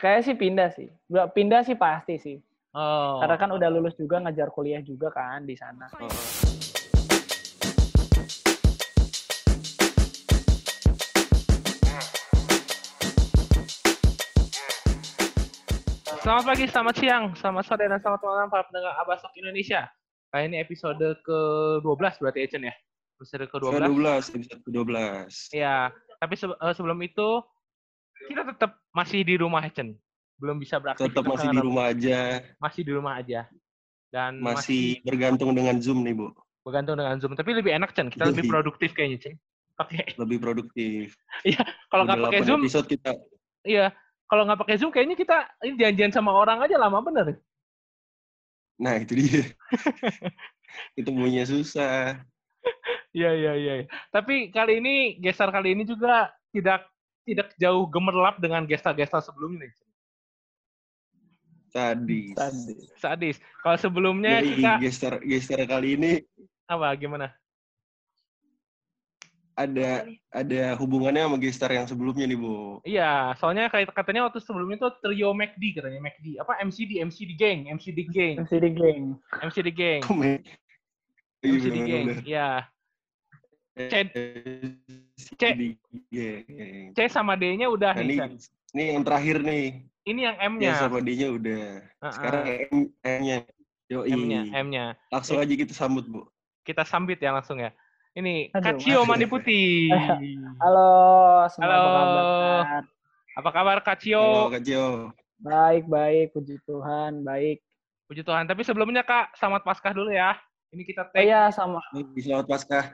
Kayak sih pindah sih. Pindah sih pasti sih. Oh. Karena kan udah lulus juga ngajar kuliah juga kan di sana. Oh. Selamat pagi, selamat siang, selamat sore, dan selamat malam para pendengar Abasok Indonesia. Kali ini episode ke-12 berarti Echen ya? Episode ke-12. Ke-12, episode ke-12. Iya, tapi se- eh, sebelum itu kita tetap masih di rumah Echen. Belum bisa beraktivitas. Tetap masih di rumah aja, Masih di rumah aja. Dan masih bergantung dengan Zoom nih, Bu. bergantung dengan Zoom. Tapi lebih enak, Chen. Kita lebih Lebih. produktif kayaknya, Chen. Pakai Lebih produktif. kalau nggak pakai 8 Zoom, episode kita iya. Kalau nggak pakai Zoom, kayaknya kita ini janjian sama orang aja lama bener. Nah, itu dia. Ketemunya susah. Iya iya iya. Tapi kali ini gestar kali ini juga tidak tidak jauh gemerlap dengan gestar-gestar sebelumnya. nih. Tadi. Tadi. Sadis. Kalau sebelumnya Jadi kita gestar gestar kali ini apa gimana? ada ada hubungannya sama gestar yang sebelumnya nih, Bu. Iya, soalnya kayak katanya waktu sebelumnya tuh trio McD katanya McD. Apa MCD MCD Gang, MCD Gang, MCD Gang. MCD Gang, Komen. Iya, MCD Gang. Iya. MCD Gang. C sama D-nya udah Nah, nih. ini, ini yang terakhir nih. Ini yang Ya M-nya. sama D-nya udah. Heeh, Sekarang M, M-nya. Yoi. M-nya, M-nya. Langsung aja kita sambut, Bu. Kita sambit ya langsung ya. Ini Aduh, Kacio. Mani Putih. Halo, semua Halo. apa kabar? Apa kabar Halo, Kacio? Kak Cio. Baik, baik, puji Tuhan, baik. Puji Tuhan. Tapi sebelumnya Kak, selamat Paskah dulu ya. Ini kita Oh tag. iya, sama Selamat Paskah.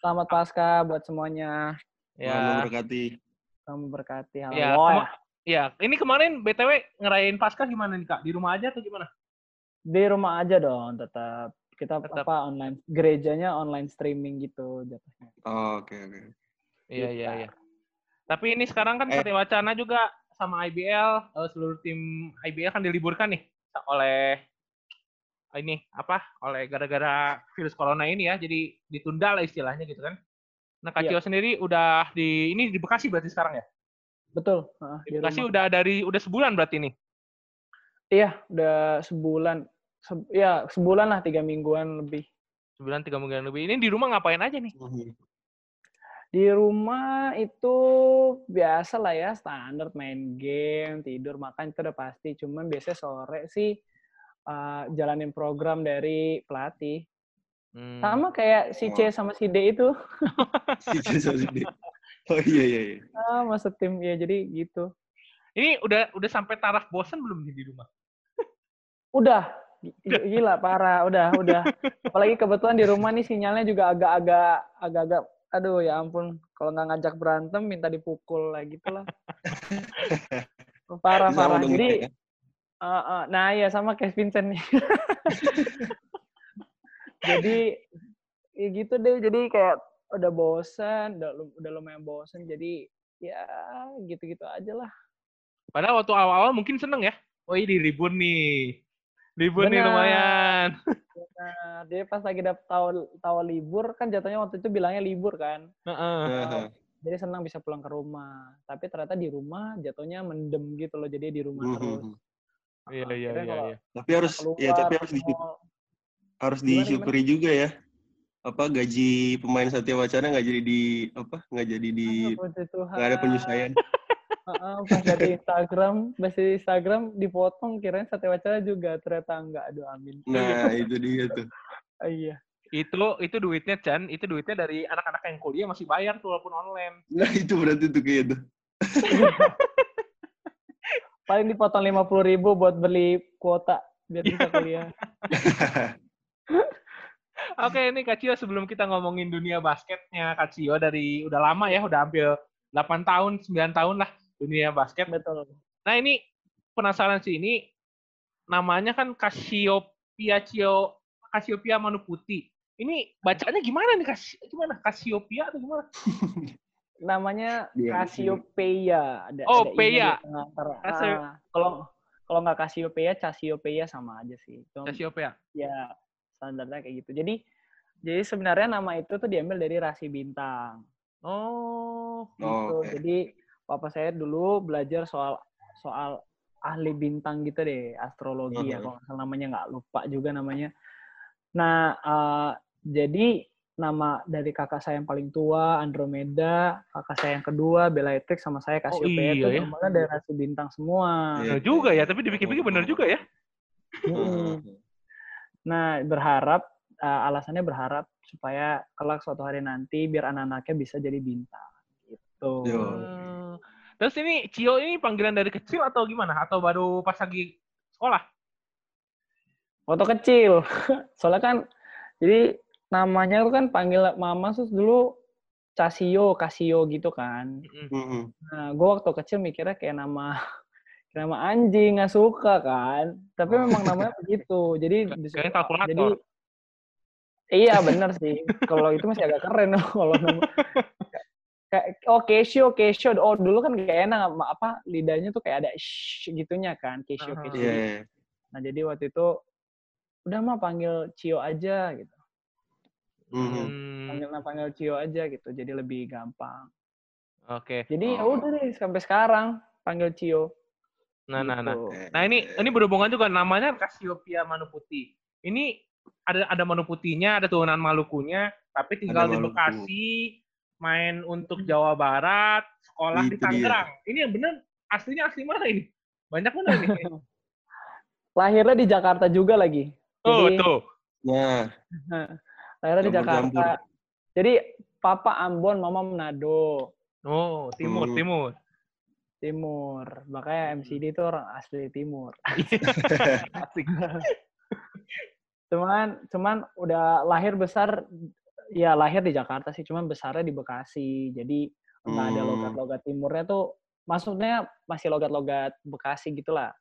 Selamat Paskah buat semuanya. Ya. Ya. memberkati. Kamu berkati. Halo. Ya, kema- ya, ini kemarin BTW ngerayain Paskah gimana nih Kak? Di rumah aja atau gimana? Di rumah aja dong, tetap. Kita Tetap. apa online gerejanya online streaming gitu jatuhnya. Oh, Oke, oke. Iya, Kita. iya, iya. Tapi ini sekarang kan Eh. Satya Wacana juga sama IBL, eh, seluruh tim IBL kan diliburkan nih oleh ini apa? Oleh gara-gara virus corona ini ya. Jadi ditunda lah istilahnya gitu kan. Nah, Kak Iya. Cio sendiri udah di ini di Bekasi berarti sekarang ya? Betul. heeh, Di di Bekasi rumah. udah dari udah sebulan berarti nih. Iya, udah sebulan. Se- ya, sebulan lah, tiga mingguan lebih. Sebulan tiga mingguan lebih. Ini di rumah ngapain aja nih? Mhm. Di rumah itu biasa lah ya, standar main game, tidur, makan itu udah pasti. Cuman biasanya sore sih uh, jalanin program dari pelatih. Hmm. Sama kayak si C sama si D itu. Si Cio sama si D. Oh iya, iya, iya. Ah, masuk tim ya jadi gitu. Ini udah udah sampai taraf bosan belum di rumah? Udah gila parah, udah udah. Apalagi kebetulan di rumah nih sinyalnya juga agak-agak agak-agak aduh ya ampun kalau nggak ngajak berantem minta dipukul lah gitu lah. parah parah. Jadi ya. Uh, uh, nah ya sama kayak Vincent nih. jadi ya gitu deh. Jadi kayak udah bosan, udah udah lumayan bosan. Jadi ya gitu-gitu aja lah. Padahal waktu awal-awal mungkin seneng ya. Oh ini libur nih. Libur nih lumayan. Nah, dia pas lagi dapet tahu tahu libur kan jatuhnya waktu itu bilangnya libur kan. Heeh. Heeh. Jadi senang bisa pulang ke rumah. Tapi ternyata di rumah jatuhnya mendem gitu loh. Jadi di rumah terus. Iya iya iya. iya. Tapi harus keluar, ya tapi harus mall, harus Gimana, disyukuri juga ya. Apa gaji pemain Satya Wacana nggak jadi di apa nggak jadi di nggak ada penyusuaian. Heeh, pas dari Instagram, pas dari Instagram dipotong kirain sate wacana juga ternyata enggak. Aduh amin. Nah itu dia tuh. Ah, iya. Itu itu duitnya Chan, itu duitnya dari anak-anak yang kuliah masih bayar tuh walaupun online. Nah itu berarti tuh kayak itu. Paling dipotong lima puluh ribu buat beli kuota biar bisa kuliah. Oke, ini Kak Cio sebelum kita ngomongin dunia basketnya Kak Cio dari udah lama ya, udah hampir 8 tahun, 9 tahun lah dunia basket. Betul. Nah, ini penasaran sih ini namanya kan Cassiopeia Cio Cassiopeia Manuputi. Ini bacanya gimana nih Kas gimana? Cassiopeia atau gimana? Namanya Iya, Cassiopeia. Ada, Oh, ada Peia. Casio- Ah, Kalau kalau nggak Cassiopeia, Cassiopeia sama aja sih. Cuma Cassiopeia. ya standarnya kayak gitu. Jadi jadi sebenarnya nama itu tuh diambil dari rasi bintang. Oh, gitu. Oke. Jadi papa saya dulu belajar soal soal ahli bintang gitu deh, astrologi ya Mhm. kalau namanya nggak lupa juga namanya. Nah, eh, jadi nama dari kakak saya yang paling tua Andromeda, kakak saya yang kedua Bellatrix sama saya Cassiopeia iya itu ya. namanya dari rasi bintang semua. Iya. Bener juga ya, tapi dipikir-pikir bener juga ya. Nah, berharap eh, alasannya berharap supaya kelak suatu hari nanti biar anak-anaknya bisa jadi bintang gitu. Yo. Eh, Terus ini Cio ini panggilan dari kecil atau gimana? Atau baru pas lagi sekolah? Waktu kecil. Soalnya kan jadi namanya tuh kan panggil mama terus dulu Casio, Casio gitu kan. Mm-mm. Mhm. Nah, gue waktu kecil mikirnya kayak nama kayak nama anjing nggak suka kan. Tapi Oh. memang namanya begitu. Jadi Kayak- kalkulator. Jadi iya bener sih. Kalau itu masih agak keren kalau nama kayak oh Casio, Casio. Oh dulu kan gak enak apa lidahnya tuh kayak ada shh gitunya kan, Casio. Casio. Iya, iya. Nah jadi waktu itu udah mah panggil Cio aja gitu. Mhm. Hmm, Panggil panggil Cio aja gitu. Jadi lebih gampang. Oke. Jadi ya Oh. udah deh sampai sekarang panggil Cio. Nah, nah, nah. gitu. Nah ini ini berhubungan juga namanya Cassiopeia Manuputi. Ini ada ada Manuputinya, ada turunan Malukunya, tapi tinggal Ada di Maluku. Bekasi, main untuk Jawa Barat, sekolah di Itu dia. Tangerang. Ini yang bener aslinya asli mana ini? Banyak mana ini? Lahirnya di Jakarta juga lagi. Oh, Jadi, tuh. Nah, lahirnya di. Jakarta. Jadi papa Ambon, mama Manado, Oh, timur, Hmm. timur. Timur. Makanya MCD itu orang asli Timur. Asik. Cuman cuman udah lahir besar ya lahir di Jakarta sih, cuman besarnya di Bekasi. Jadi nggak ada Hmm. logat-logat timurnya tuh maksudnya masih logat-logat Bekasi gitulah.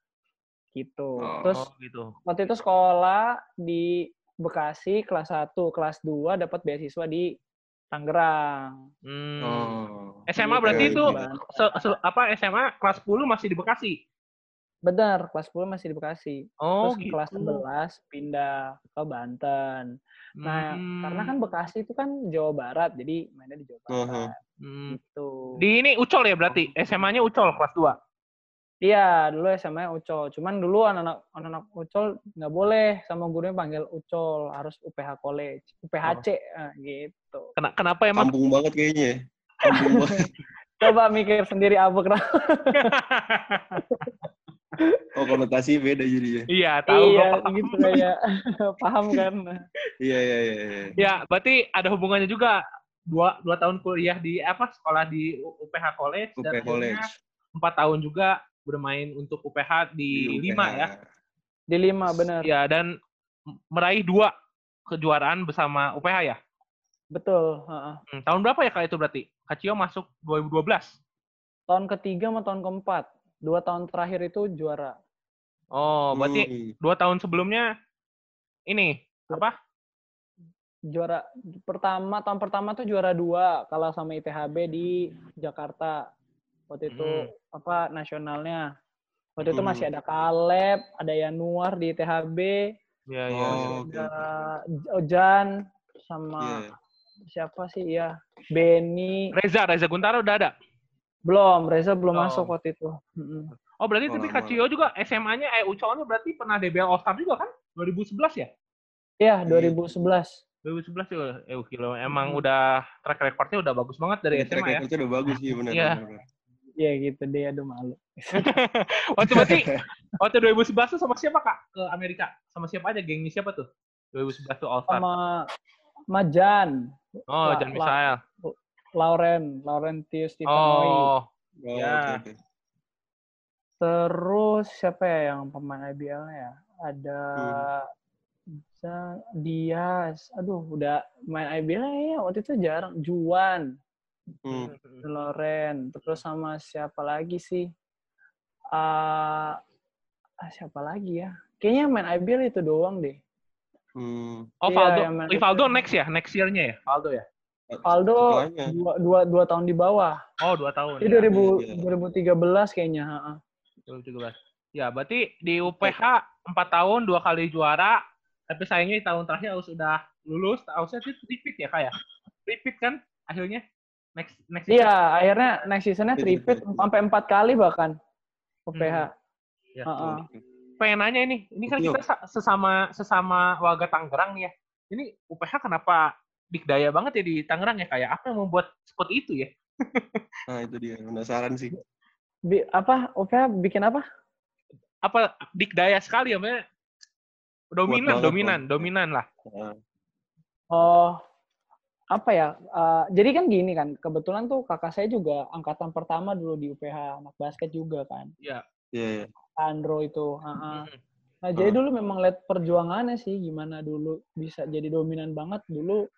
Gitu. Oh. Terus Oh, gitu. waktu itu sekolah di Bekasi kelas 1, kelas 2 dapat beasiswa di Tangerang. Hmm. oh. SMA Gitu. berarti itu Ban- se- se- apa SMA kelas 10 masih di Bekasi. Benar, kelas 10 masih di Bekasi. Oh, Terus gitu. kelas 11 pindah ke Banten. Nah, karena kan Bekasi itu kan Jawa Barat, jadi mainnya di Jawa. Barat. Hmm. Gitu. Di ini Ucol ya berarti? SMA-nya Ucol kelas 2. Iya, dulu SMA Ucol. Cuman dulu anak-anak anak Ucol nggak boleh sama gurunya panggil Ucol, harus UPH College, UPHC nah, gitu. Kena- kenapa emang? Kampung banget kayaknya. ya. Kampung banget. Coba mikir sendiri apa kenapa? Oh, konotasi beda jadinya. iya, tahu iya, gua paham. gitu kayak paham kan. Iya, iya, iya. iya. Ya, berarti ada hubungannya juga dua, dua tahun kuliah di apa sekolah di UPH College dan UP College. empat tahun juga bermain untuk UPH di, Di lima UPH. ya. Di lima bener. Ya dan meraih dua kejuaraan bersama UPH ya. Betul. heeh. Hmm, tahun berapa ya kak itu berarti? Kacio masuk 2012. Tahun ketiga sama tahun keempat. Dua tahun terakhir itu juara. Oh, berarti Hmm. dua tahun sebelumnya ini apa? Juara pertama tahun pertama tuh juara dua kalah sama ITHB di Jakarta. Waktu itu Hmm. apa nasionalnya. Waktu itu Hmm. masih ada Kaleb, ada Yanuar di ITHB, Ya, ya. Oh, ya. ada. Ojan sama Iya. siapa sih ya? Benny. Reza, Reza Guntara udah ada. Belum, Reza belum Oh. masuk waktu itu. Oh, berarti Oh, tapi. Kacio juga SMA-nya eh Ucolnya berarti pernah DBL All Star juga kan? 2011 ya? Iya, Iya. 2011. 2011 juga. Eh, kilo emang Hmm. udah track record-nya udah bagus banget dari Track SMA ya. record-nya udah bagus sih, benar. Iya. Iya gitu deh, aduh malu. waktu berarti waktu 2011 tuh sama siapa Kak ke Amerika? Sama siapa aja gengnya siapa tuh? 2011 tuh All Star. Sama Majan, Oh, La- Jan La- Misael. Lauren, Laurentius Stefanowi. Oh, Oh, Ya. oke, oke. Terus siapa ya yang pemain IBL-nya ya? Ada Hmm. Diaz. Aduh, udah main IBL ya waktu itu jarang. Juan, Hmm. Loren. Terus sama siapa lagi sih? Ah, ah, siapa lagi ya? Kayaknya main IBL itu doang deh. Hmm. oh Iya, Valdo. yang main- Rivaldo next ya? Next year-nya ya? Valdo ya? Aldo Setelahnya. dua, dua, dua tahun di bawah. Oh, dua tahun. Ini ya. 2000, Iya. 2013 kayaknya. ha-ha. 2017. Ya, berarti di UPH 4 tahun, dua kali juara, tapi sayangnya di tahun terakhir harus udah lulus, harusnya itu repeat ya kayak. Repeat kan akhirnya? Next next Iya, akhirnya next seasonnya Itu repeat juga. sampai empat kali bahkan UPH. Hmm. Ya. Heeh. Pengen nanya ini, ini kan kita sa- sesama sesama warga Tangerang nih ya. Ini UPH kenapa dikdaya banget ya di Tangerang ya? Kayak apa yang membuat seperti itu ya? Nah itu dia penasaran sih. Bi- apa? UPH bikin apa? Apa dikdaya sekali ya? Dominan, dominan, dominan lah. Oh, apa ya? eh, jadi kan gini kan, kebetulan tuh kakak saya juga angkatan pertama dulu di UPH anak basket juga kan, Iya. Iya, iya. Andro itu. heeh. Mm. Nah jadi dulu memang lihat perjuangannya sih, gimana dulu bisa jadi dominan banget dulu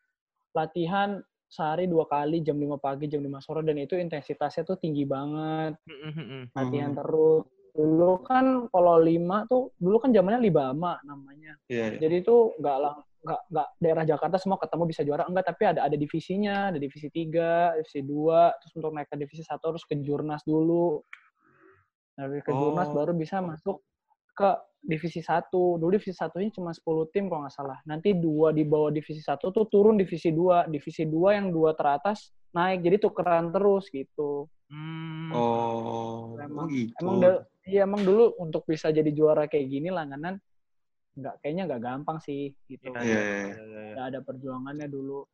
latihan sehari dua kali jam 5 pagi jam 5 sore dan itu intensitasnya tuh tinggi banget Mm, mm, mm. latihan terus dulu kan kalau lima tuh dulu kan zamannya libama namanya. Iya, iya. jadi itu nggak lang nggak nggak daerah Jakarta semua ketemu bisa juara. Enggak tapi ada ada divisinya. Ada divisi tiga divisi dua. Terus untuk naik ke divisi satu harus ke jurnas dulu. Dari ke jurnas Oh. baru bisa masuk ke divisi satu. Dulu divisi satunya cuma 10 tim kalau nggak salah. Nanti dua di bawah divisi satu tuh turun divisi dua. Divisi dua yang dua teratas naik. Jadi tukeran terus gitu. Hmm. Oh, Emang- oh gitu. Emang da- iya emang dulu untuk bisa jadi juara kayak gini langganan nggak kayaknya nggak gampang sih gitu. Iya. iya, iya. Nggak ada perjuangannya dulu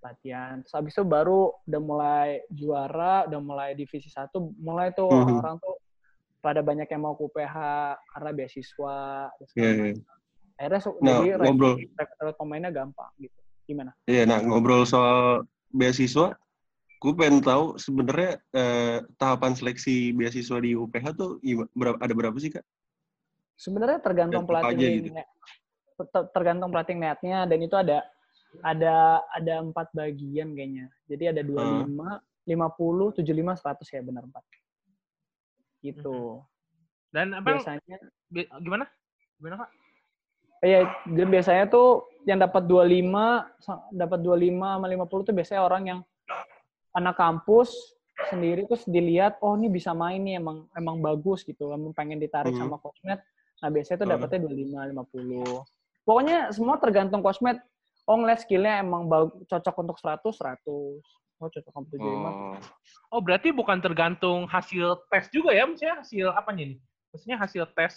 latihan. Terus habis itu baru udah mulai juara, udah mulai divisi satu, mulai tuh Mhm. orang-orang tuh pada banyak yang mau ke UPH karena beasiswa. Iya, iya. macam. Akhirnya su- Nah, jadi ngobrol. rekrut- pemainnya gampang gitu. Gimana? Iya, nah ngobrol soal beasiswa, gue pengen tahu sebenarnya eh, tahapan seleksi beasiswa di UPH tuh berapa, ada berapa sih kak? Sebenarnya tergantung apa pelatih gitu? net- tergantung pelatih netnya dan itu ada ada ada empat bagian kayaknya. Jadi ada 25, 50, 75, 100 ya benar empat. Gitu. Dan abang Biasanya bi- gimana? Gimana kak? Iya, biasanya tuh yang dapat 25 sa- dapat 25 sama 50 tuh biasanya orang yang anak kampus sendiri terus dilihat oh ini bisa main nih emang emang bagus gitu emang pengen ditarik Hmm. sama coachmet nah biasanya tuh Hmm. dapatnya 25 50 pokoknya semua tergantung coachmet oh ngeliat skillnya emang cocok untuk 100 100 oh cocok untuk 75 Oh, Oh berarti bukan tergantung hasil tes juga ya? Maksudnya hasil apanya nih? Maksudnya hasil tes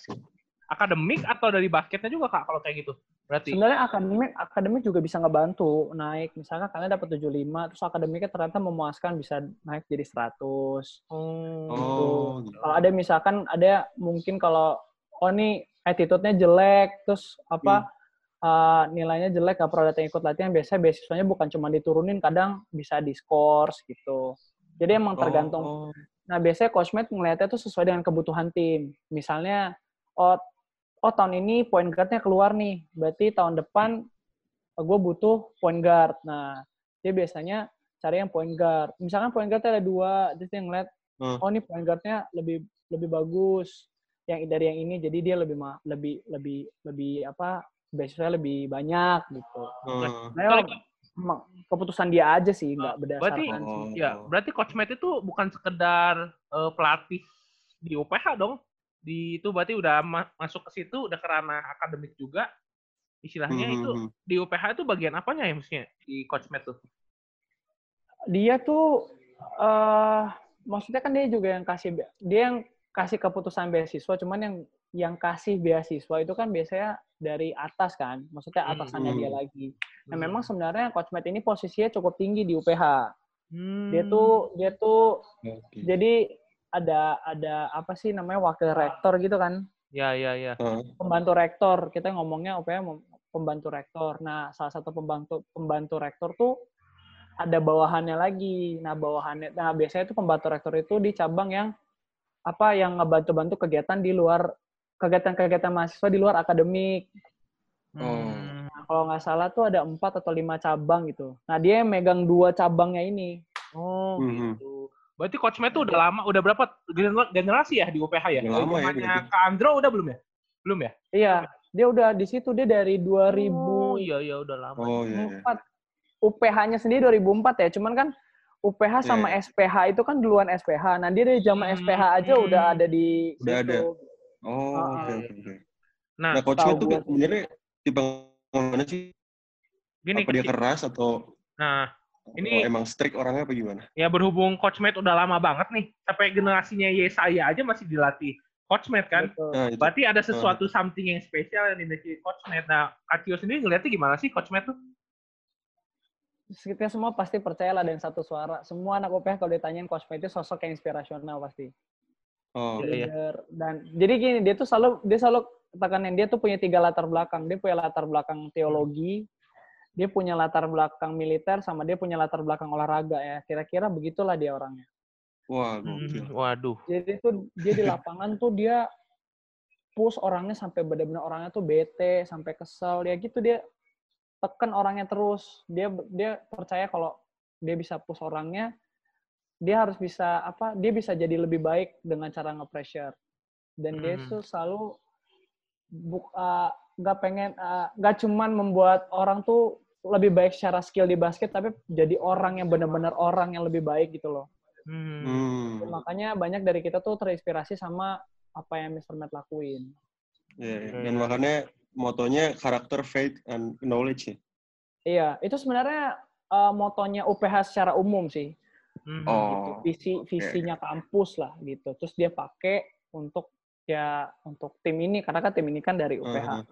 akademik atau dari basketnya juga kak kalau kayak gitu? Berarti. Sebenarnya akademik akademik juga bisa ngebantu naik. Misalkan kalian dapat 75, terus akademiknya ternyata memuaskan bisa naik jadi 100. Oh. oh, gitu. Kalau ada misalkan ada mungkin kalau oh nih attitude-nya jelek, terus apa uh, nilainya jelek gak pernah datang ikut latihan, biasanya beasiswanya bukan cuma diturunin, kadang bisa diskors gitu. Jadi emang tergantung Oh, Nah, biasanya coachmate ngeliatnya tuh sesuai dengan kebutuhan tim. Misalnya, oh, oh tahun ini point guard-nya keluar nih. Berarti tahun depan gue butuh point guard. Nah, dia biasanya cari yang point guard. Misalkan point guard ada dua, terus dia ngeliat, Hmm. oh ini point guard-nya lebih lebih bagus yang dari yang ini, jadi dia lebih lebih lebih lebih apa? beasiswa lebih banyak gitu. oh. Nah, keputusan dia aja sih, nggak Berarti berdasarkan. Oh. ya berarti coach Matt itu bukan sekedar eh, pelatih di UPH dong. Di itu berarti udah ma- masuk ke situ udah ke ranah akademik juga. Istilahnya itu Mhm. di UPH itu bagian apanya ya maksudnya di coach Matt tuh? dia tuh eh maksudnya kan dia juga yang kasih dia yang kasih keputusan beasiswa cuman yang yang kasih beasiswa itu kan biasanya dari atas kan maksudnya Hmm. atasannya dia Hmm. lagi nah memang sebenarnya coach Matt ini posisinya cukup tinggi di UPH Hmm. dia tuh dia tuh Oke. jadi ada ada apa sih namanya wakil rektor gitu kan ya ya ya. Ah, pembantu rektor kita ngomongnya UPH mem- pembantu rektor nah salah satu pembantu pembantu rektor tuh ada bawahannya lagi nah bawahannya nah biasanya tuh pembantu rektor itu di cabang yang apa yang ngebantu-bantu kegiatan di luar kegiatan-kegiatan mahasiswa di luar akademik Hmm. nah, kalau nggak salah tuh ada empat atau lima cabang gitu nah dia yang megang dua cabangnya ini Oh Mhm. gitu. Berarti coach Matt tuh udah lama, udah berapa gener- generasi ya di UPH ya? Udah lama ya, berarti. Kak Andro udah belum ya? Belum ya? iya dia udah di situ dia dari 2000 Oh iya iya udah lama. Oh iya. iya. 2004. UPH-nya sendiri 2004 ya, cuman kan UPH sama Iya. SPH itu kan duluan SPH. Nah, dia dari zaman Hmm, SPH aja hmm. udah ada di Udah situ. ada. Oh, Ah, oke ah. oke oke. Nah, Nah, coach tuh sebenarnya tipe mana sih? gini apa dia keras atau Nah, Ini- emang strict orangnya apa gimana? ya berhubung coach Matt udah lama banget nih, sampai generasinya Yesaya aja masih dilatih Coach Matt kan. Nah, itu. Berarti ada sesuatu something yang spesial yang dimiliki Coach Matt. Nah, Kacio sendiri ngeliatnya gimana sih Coach Matt tuh? Kita semua pasti percayalah dengan satu suara. Semua anak UPH kalau ditanyain Coach Matt itu sosok yang inspirasional pasti. Oh, Iya, iya. Leader. Dan jadi gini, dia tuh selalu dia selalu tekanin dia tuh punya tiga latar belakang. Dia punya latar belakang teologi, dia punya latar belakang militer, sama dia punya latar belakang olahraga ya. Kira-kira begitulah dia orangnya. wah, gokil. Hmm, waduh. Jadi tuh dia di lapangan tuh dia push orangnya sampai benar-benar orangnya tuh bete, sampai kesel. Ya gitu dia tekan orangnya terus. Dia dia percaya kalau dia bisa push orangnya, dia harus bisa apa? Dia bisa jadi lebih baik dengan cara nge-pressure. Dan dia Hmm. tuh selalu buk, uh, nggak pengen uh, nggak cuman membuat orang tuh lebih baik secara skill di basket tapi jadi orang yang benar-benar orang yang lebih baik gitu loh. Hmm. Hmm. Makanya banyak dari kita tuh terinspirasi sama apa yang Mr. Matt lakuin. Iya, iya. Iya, Dan iya. makanya motonya karakter, faith, and knowledge ya. Iya, itu sebenarnya uh, motonya UPH secara umum sih. Hmm. Oh. Visi visinya kampus lah gitu. Terus dia pakai untuk ya untuk tim ini karena kan tim ini kan dari UPH Uh-huh.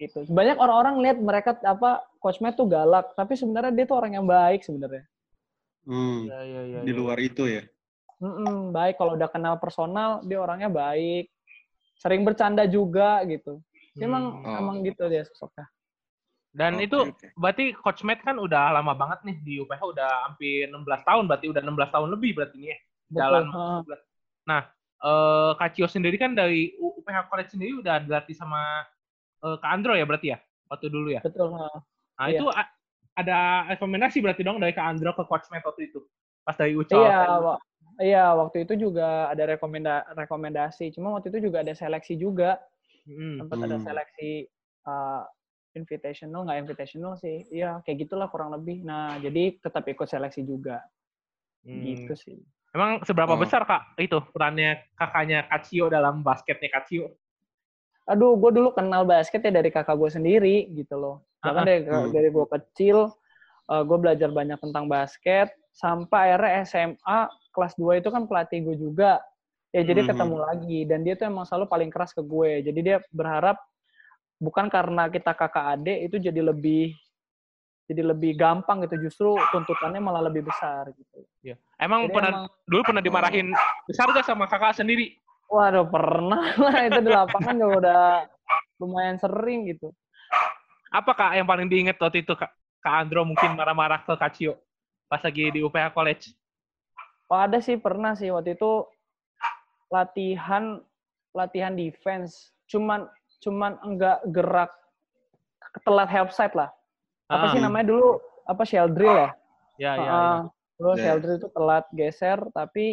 Gitu. Banyak orang-orang lihat mereka apa coach Matt tuh galak, tapi sebenarnya dia tuh orang yang baik sebenarnya. Hmm. Iya, iya, iya, Di iya. luar itu ya. Mm-mm, baik kalau udah kenal personal, dia orangnya baik. Sering bercanda juga gitu. Dia Emang Hmm. emang gitu dia sosoknya. Dan Oke, itu oke. berarti Coach Matt kan udah lama banget nih di UPH udah hampir 16 tahun berarti udah 16 tahun lebih berarti nih ya. Jalan. Nah, eh Kak Cio sendiri kan dari UPH College sendiri udah dilatih sama eh, Kak Andro ya berarti ya? Waktu dulu ya. betul. heeh. Nah, Iya. itu a- ada rekomendasi berarti dong dari Kak Andro ke Coach Matt waktu itu. Pas dari Ucal. Iya, wa- iya waktu itu juga ada rekomenda rekomendasi. Cuma waktu itu juga ada seleksi juga. Hmm. Sempat ada Hmm. seleksi uh, invitational, nggak invitational sih. Iya, kayak gitulah kurang lebih. Nah, jadi tetap ikut seleksi juga. Hmm. Gitu sih. Emang seberapa Oh. besar Kak itu perannya kakaknya Kak Cio dalam basketnya Kak Cio? Aduh, gue dulu kenal basket ya dari kakak gue sendiri gitu loh. Bahkan Ah, dari, Hmm. dari gue kecil, gue belajar banyak tentang basket. Sampai akhirnya SMA kelas 2 itu kan pelatih gue juga. Ya jadi Mhm. ketemu lagi. Dan dia tuh emang selalu paling keras ke gue. Jadi dia berharap bukan karena kita kakak adik itu jadi lebih jadi lebih gampang gitu. Justru tuntutannya malah lebih besar gitu. Iya. Emang Jadi pernah emang, dulu pernah dimarahin besar gak sama kakak sendiri? Waduh pernah lah itu di lapangan juga udah lumayan sering gitu. Apa Kak yang paling diinget waktu itu Kak? Kak Andro mungkin marah-marah ke Kak Cio pas lagi di UPH College. Oh, ada sih pernah sih waktu itu latihan latihan defense cuman cuman enggak gerak telat help side lah apa Ah, sih namanya dulu apa shell drill ya Ya, ya, ya. Heeh. terus Ya, shell ya. drill itu telat geser tapi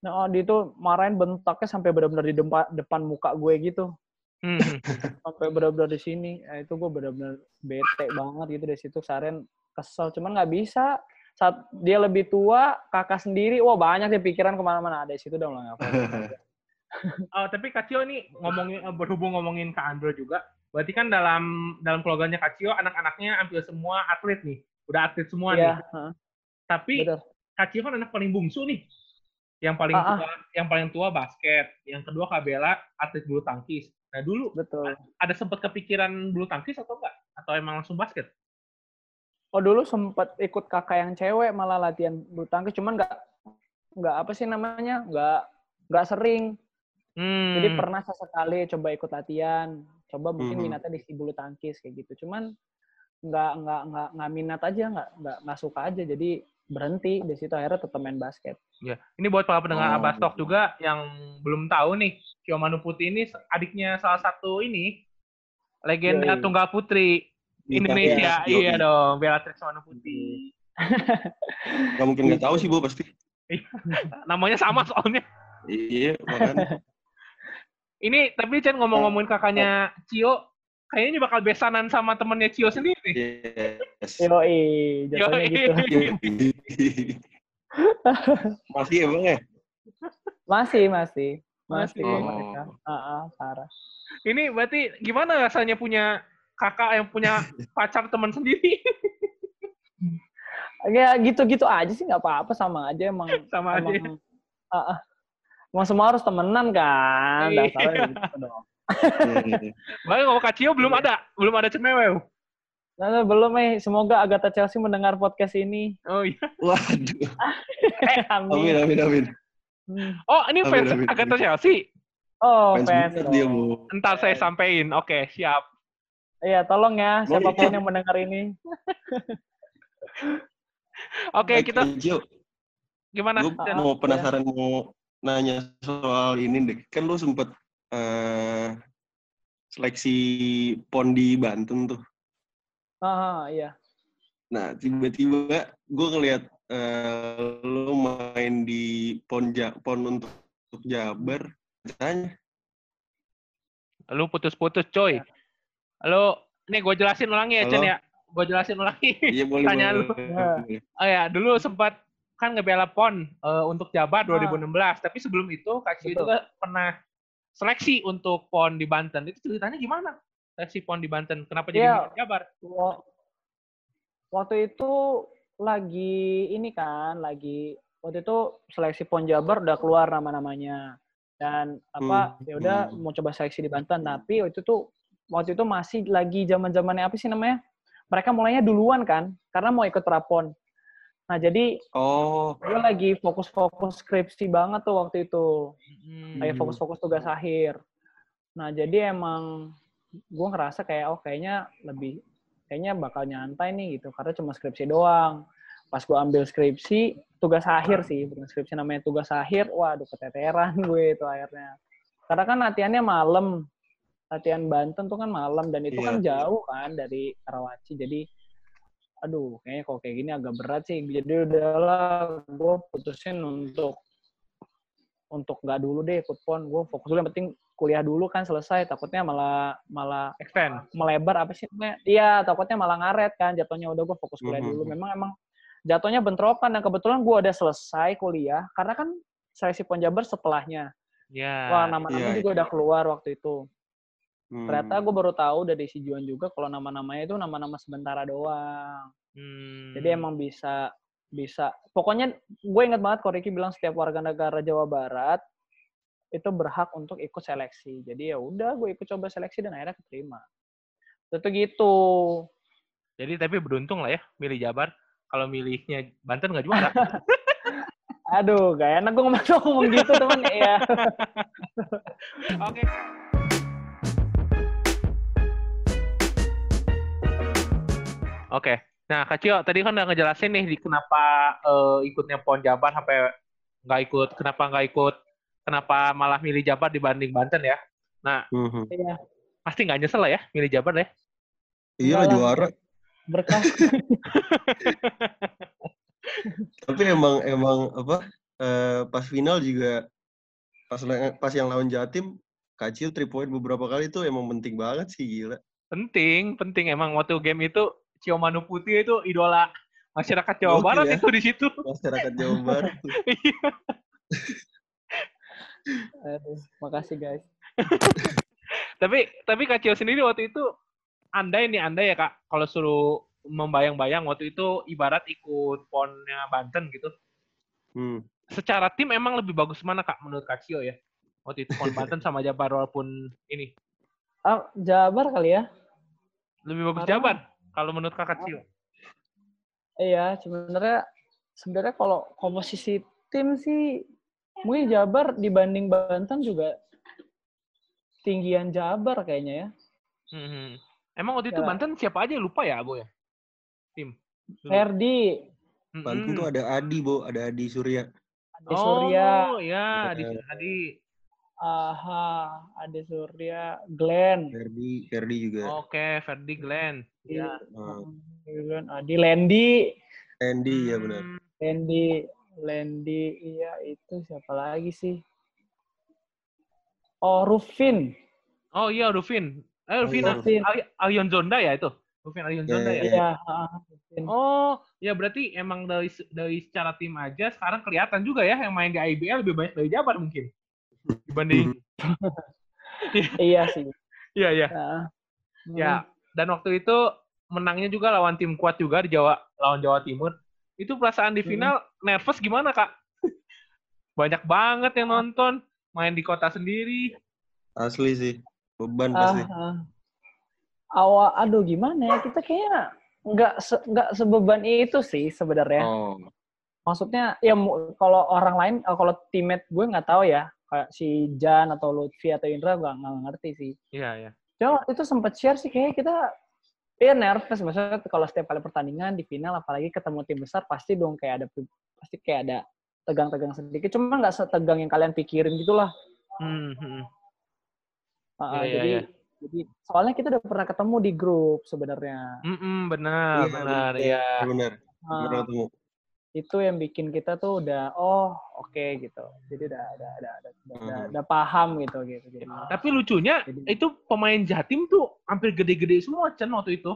nah oh, dia itu marahin bentaknya sampai benar-benar di depan depan muka gue gitu. Hmm. sampai benar-benar di sini. Ya, itu gue benar-benar bete banget gitu dari situ. Saren kesel. Cuman nggak bisa. Saat dia lebih tua kakak sendiri. Wah banyak dia pikiran ke mana-mana. Ada di situ udah mulai ngapain Oh, tapi Kak Cio nih ngomongin eh, berhubung ngomongin Kak Andro juga, berarti kan dalam dalam keluarganya Kak Cio anak-anaknya hampir semua atlet nih, udah atlet semua iya nih. heeh, Tapi betul Kak Cio kan anak paling bungsu nih, yang paling Ah, ah. tua, yang paling tua basket, yang kedua Kak Bella atlet bulu tangkis. Nah dulu betul ada sempat kepikiran bulu tangkis atau enggak? Atau emang langsung basket? oh dulu sempet ikut kakak yang cewek malah latihan bulu tangkis cuman nggak nggak apa sih namanya nggak nggak sering Hmm. jadi pernah sesekali coba ikut latihan coba mungkin Mhm. minatnya di si bulu tangkis kayak gitu cuman nggak nggak nggak nggak minat aja nggak nggak nggak suka aja jadi berhenti di situ akhirnya tetap main basket Ya, ini buat para pendengar Oh, Abastok gitu. juga yang belum tahu nih, Cio Manu Putih ini adiknya salah satu ini legenda Yoi. tunggal putri Indonesia. Yoi. Iya dong, Beatrix Manu Putih. Gak mungkin nggak tahu sih, Bu, pasti. Namanya sama soalnya. Iya, makanya. Ini tapi Chen ngomong-ngomongin kakaknya Cio, kayaknya bakal besanan sama temennya Cio sendiri. Yes. yoi jatuhnya Yoi. gitu Masih emang ya? masih masih Masih. masih Oh. mereka Ah, ah, parah Ini berarti gimana rasanya punya kakak yang punya pacar teman sendiri? ya gitu-gitu aja sih nggak apa-apa sama aja emang sama aja. emang ah, ah. Mau semua harus temenan kan? Iya. Dasarnya gitu dong. Bahkan kalau Kak Cio belum ada, belum ada cemewew. Nah, belum eh. Semoga Agatha Chelsea mendengar podcast ini. Oh iya. Waduh. Amin, Amin. amin, amin. Hmm. Oh, ini Amin, fans amin, Agatha amin. Chelsea. Oh, Fans fans. dia. Bu. Ntar saya sampein. Oke, siap. Iya, tolong ya Mau siapa pun yang mendengar ini. Oke, Eh, kita Kak Jo, gimana? gue Chan? mau penasaran mau nanya soal ini deh. Kan lu sempet eh, seleksi pon di Banten tuh. Ah, iya. Nah, tiba-tiba gue ngeliat eh, lu main di pon ja, pon untuk, untuk Jabar. Tanya, Lu putus-putus, coy. Lu, nih gue jelasin ulangi ya, Halo? Chen ya. Gue jelasin ulangi. iya boleh Tanya boleh, lu. boleh. Oh ya, dulu sempat kan ngebela PON eh, untuk Jabar Ah. 2016. Tapi sebelum itu Kak Cio Betul. juga pernah seleksi untuk PON di Banten. Itu ceritanya gimana? Seleksi PON di Banten. Kenapa jadi milih Jabar? Wa- Waktu itu lagi ini kan, lagi waktu itu seleksi Pon Jabar udah keluar nama-namanya. Dan apa Hmm, ya udah hmm. mau coba seleksi di Banten, tapi waktu itu waktu itu masih lagi zaman-zamannya apa sih namanya? Mereka mulainya duluan kan, karena mau ikut prapon. Nah, jadi Oh, gue lagi fokus-fokus skripsi banget tuh waktu itu. Hmm. Kayak fokus-fokus tugas akhir. Nah, jadi emang gue ngerasa kayak, oh kayaknya lebih, kayaknya bakal nyantai nih gitu. Karena cuma skripsi doang. Pas gue ambil skripsi, tugas akhir sih. Bukan skripsi namanya tugas akhir, waduh keteteran gue itu akhirnya. Karena kan latihannya malam. Latihan Banten tuh kan malam. Dan itu Iya. kan jauh kan dari Karawaci. Jadi, aduh kayaknya kalau kayak gini agak berat sih. Jadi udahlah, gue putusin untuk untuk nggak dulu deh ikut pon. Gue fokus dulu yang penting kuliah dulu kan selesai. Takutnya malah malah Extend. melebar apa sih iya takutnya malah ngaret kan. Jatuhnya udah gue fokus kuliah Mhm. dulu memang emang jatuhnya bentrokan. Dan kebetulan gue udah selesai kuliah karena kan seleksi pon jabar setelahnya. Ya. wah nama-namanya Iya, juga udah keluar waktu itu hmm. ternyata gue baru tahu dari si Juan juga kalau nama-namanya itu nama-nama sementara doang Hmm. jadi emang bisa bisa pokoknya gue ingat banget kalau Ricky bilang setiap warga negara Jawa Barat itu berhak untuk ikut seleksi. Jadi ya udah gue ikut coba seleksi dan akhirnya keterima. Itu gitu. Jadi tapi beruntung lah ya milih Jabar. Kalau milihnya Banten nggak juara. Aduh, gak enak gue ngomong, ngomong gitu teman. Iya. Oke. Oke. Nah, Kak Cio, tadi kan udah ngejelasin nih di kenapa eh, ikutnya PON Jabar sampai nggak ikut, kenapa nggak ikut, kenapa malah milih Jabar dibanding Banten ya. Nah, Mhm. Iya. pasti nggak nyesel lah ya milih Jabar ya. Iya lah juara. Berkah. Tapi emang emang apa? eh, pas final juga pas pas yang lawan Jatim Kacil three point beberapa kali itu emang penting banget sih gila. Penting, penting emang waktu game itu Cio Manu Putih itu idola masyarakat Jawa Gokil Barat ya. itu di situ. Masyarakat Jawa Barat. Iya. Aduh, makasih guys. tapi tapi Kak Cio sendiri waktu itu andai nih andai ya Kak kalau suruh membayang-bayang waktu itu ibarat ikut ponnya Banten gitu. Hmm. Secara tim emang lebih bagus mana Kak menurut Kak Cio ya? Waktu itu pon Banten sama Jabar walaupun ini Ah, Jabar kali ya? lebih bagus Karena- Jabar kalau menurut Kak Cio. Iya, sebenarnya sebenarnya kalau komposisi tim sih mungkin Jabar dibanding Banten juga tinggian Jabar kayaknya ya. Hmm. Emang waktu itu Ya. Banten siapa aja lupa ya, Bo ya? Tim. Ferdi. Banten tuh ada Adi, Bo, ada Adi Surya. Ade Surya, Oh, ya, Adi, Iya. Adi. Aha, Ade Surya, Glenn. Ferdi, Ferdi juga. Oke, Ferdi Glenn. Iya. Ah, Glenn, Adi Lendi, Andy ya benar. Hmm. Lendi, Lendi, iya itu siapa lagi sih? Oh, Rufin. Oh iya, Rufin. Eh, Rufin, iya, Rufin. Ali- Alion Zonda ya itu? Rufin Alion Iya, Zonda ya? iya. Iya, ah, Rufin. Oh, ya berarti emang dari dari secara tim aja sekarang kelihatan juga ya yang main di IBL lebih banyak dari Jabar mungkin dibanding. Iya sih. Iya, iya. Nah, Ya, dan waktu itu menangnya juga lawan tim kuat juga di Jawa lawan Jawa Timur. Itu perasaan di Hmm. final nervous gimana, Kak? banyak banget yang nonton, main di kota sendiri. Asli sih. Beban Ah, pasti. ah. awal aduh gimana ya kita kayaknya nggak se- nggak sebeban itu sih sebenarnya Oh. maksudnya ya kalau orang lain eh, kalau teammate gue nggak tahu ya kayak si Jan atau Lutfi atau Indra gue nggak ngerti sih Iya, iya. cuma waktu itu sempat share sih kayak kita ya nervous maksudnya kalau setiap kali pertandingan di final apalagi ketemu tim besar pasti dong kayak ada pasti kayak ada tegang-tegang sedikit cuma nggak setegang yang kalian pikirin gitulah Hmm, hmm. Ah, Iya, iya, jadi iya. jadi soalnya kita udah pernah ketemu di grup sebenarnya Mm-mm, benar, Iya, benar, ya. Benar. Benar ketemu. Itu yang bikin kita tuh udah oh oke gitu jadi udah ada ada ada udah, udah, Hmm. udah paham gitu gitu jadi Tapi lucunya Jadi- itu pemain Jatim tuh hampir gede-gede semua Chen waktu itu.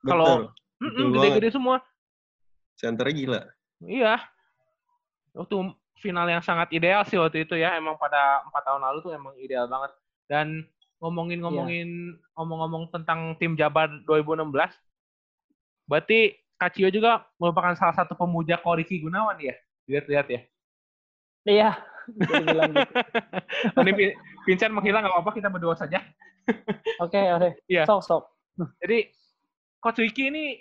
Kalau gede-gede semua. Centernya gila. Iya. Waktu final yang sangat ideal sih waktu itu ya. Emang pada empat tahun lalu tuh emang ideal banget. Dan ngomongin-ngomongin ngomong-ngomong tentang tim Jabar 2016, berarti Kacio juga merupakan salah satu pemuja Koriki Gunawan ya? Lihat-lihat ya. iya gitu Ini Vin- Vincent menghilang nggak apa-apa, kita berdua saja. oke oke Iya. sok sok Jadi Coach Wiki ini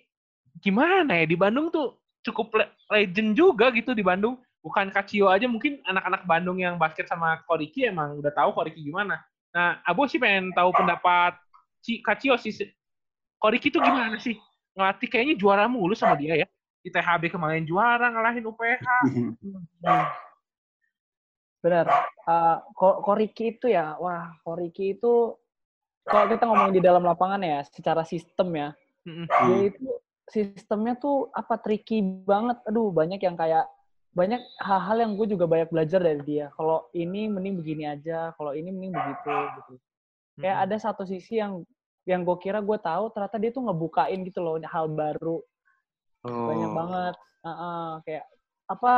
gimana ya di Bandung tuh cukup le- legend juga gitu di Bandung. Bukan Kacio aja mungkin anak-anak Bandung yang basket sama Koriki emang udah tahu Koriki gimana. Nah, Abo sih pengen tahu pendapat Kacio sih. Koriki tuh gimana sih? Ngelatih kayaknya juara mulu sama dia ya. Di THB kemarin juara ngalahin UPH. benar. Eh, Ko- Koriki itu ya wah Koriki itu kalau kita ngomongin di dalam lapangan ya secara sistem ya dia itu sistemnya tuh apa tricky banget. Aduh banyak yang kayak banyak hal-hal yang gue juga banyak belajar dari dia. Kalau ini mending begini aja kalau ini mending begitu gitu. Kayak ada satu sisi yang yang gue kira gue tahu ternyata dia tuh ngebukain gitu loh hal baru banyak Oh. banget Heeh, kayak apa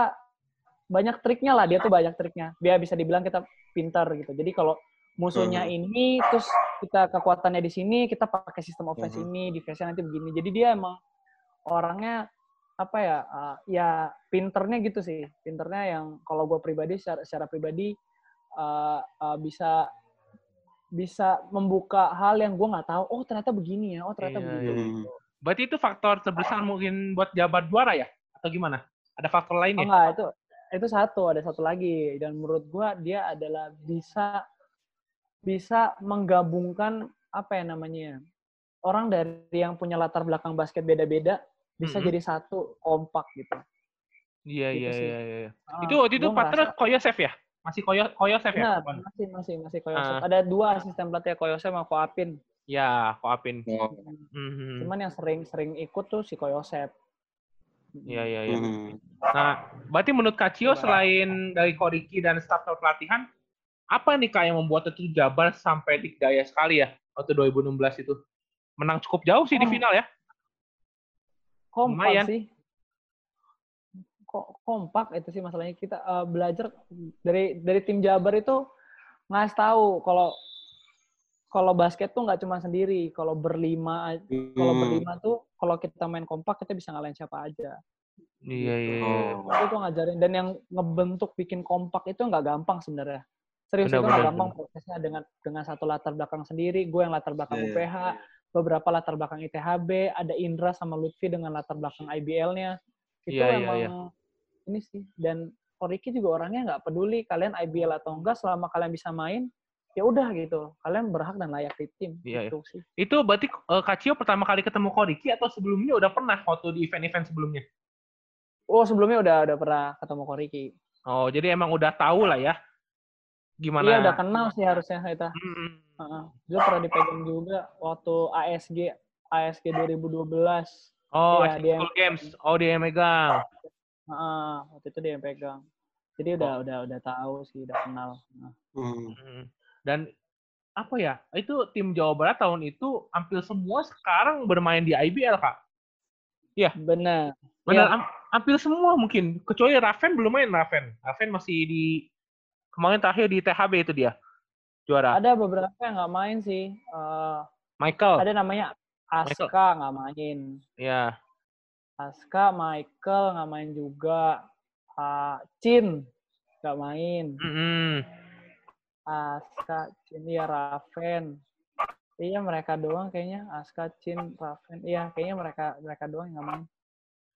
banyak triknya lah dia tuh banyak triknya biar bisa dibilang kita pintar gitu jadi kalau musuhnya Mhm. ini terus kita kekuatannya di sini kita pakai sistem offense Mhm. ini defense nanti begini jadi dia emang orangnya apa ya uh, ya pinternya gitu sih pinternya yang kalau gue pribadi secara, secara pribadi uh, uh, bisa bisa membuka hal yang gue nggak tahu oh ternyata begini ya oh ternyata Iya, begitu iya. gitu. Berarti itu faktor terbesar mungkin buat Jabar juara ya? Atau gimana? Ada faktor Oh, lainnya? enggak, itu itu satu, ada satu lagi dan menurut gua dia adalah bisa bisa menggabungkan apa ya namanya? Orang dari yang punya latar belakang basket beda-beda bisa Mm-mm. jadi satu kompak gitu. Iya, gitu iya, sih. iya, iya. Ah, Itu waktu itu partner Koyosef ya? Masih Koyo Koyosef ya? Benar, Bukan? masih masih masih Koyosef. Ah. Ada dua asisten pelatih Koyosef sama Koapin. Ya, Koapin. Oh. Mhm. Cuman yang sering-sering ikut tuh si Koyosef. Iya, iya, iya. Hmm. Nah, berarti menurut Kacio selain dari Koriki dan staf pelatihan, apa nih Kak yang membuat itu Jabar sampai dikdaya sekali ya waktu 2016 itu? Menang cukup jauh sih di Oh. final ya. kompak Lumayan. sih kok kompak itu sih masalahnya kita eh, belajar dari dari tim Jabar itu ngasih tahu kalau kalau basket tuh nggak cuma sendiri kalau berlima kalau Hmm. berlima tuh kalau kita main kompak kita bisa ngalahin siapa aja Iya, iya, iya. Oh. itu ngajarin dan yang ngebentuk bikin kompak itu nggak gampang sebenarnya serius Benar, itu nggak benar, gampang prosesnya dengan dengan satu latar belakang sendiri gue yang latar belakang Iya, UPH beberapa latar belakang ITHB ada Indra sama Lutfi dengan latar belakang IBL-nya itu Iya, iya, emang iya. Ini sih dan Koriki juga orangnya nggak peduli kalian IBL atau enggak selama kalian bisa main ya udah gitu kalian berhak dan layak di tim Iya, gitu sih Itu berarti eh, Kacio pertama kali ketemu Koriki atau sebelumnya udah pernah waktu di event-event sebelumnya? oh sebelumnya udah udah pernah ketemu Koriki Oh, jadi emang udah tahu lah ya gimana? iya udah kenal sih harusnya kita Hmm, Heeh. Dia pernah dipegang juga waktu ASG ASG 2012. Oh, Iya, Asian dia- Games. Oh, dia yang megang. Heeh, waktu itu dia yang pegang. Jadi udah Oh. udah udah tahu sih, udah kenal. Nah, Hmm. Dan apa ya? Itu tim Jawa Barat tahun itu hampir semua sekarang bermain di IBL, Kak. benar. Benar, Iya. am- hampir semua mungkin. Kecuali Raven belum main Raven. Raven masih di kemarin terakhir di THB itu dia. Juara. Ada beberapa yang nggak main sih. Eh, Michael. ada namanya Aska nggak main. Ya. Aska, Michael nggak main juga. Ah, Chin, nggak main. Mm-mm. Aska, Cin, iya Raven. Iya mereka doang kayaknya. Aska, Cin, Raven. Iya kayaknya mereka mereka doang yang nggak main.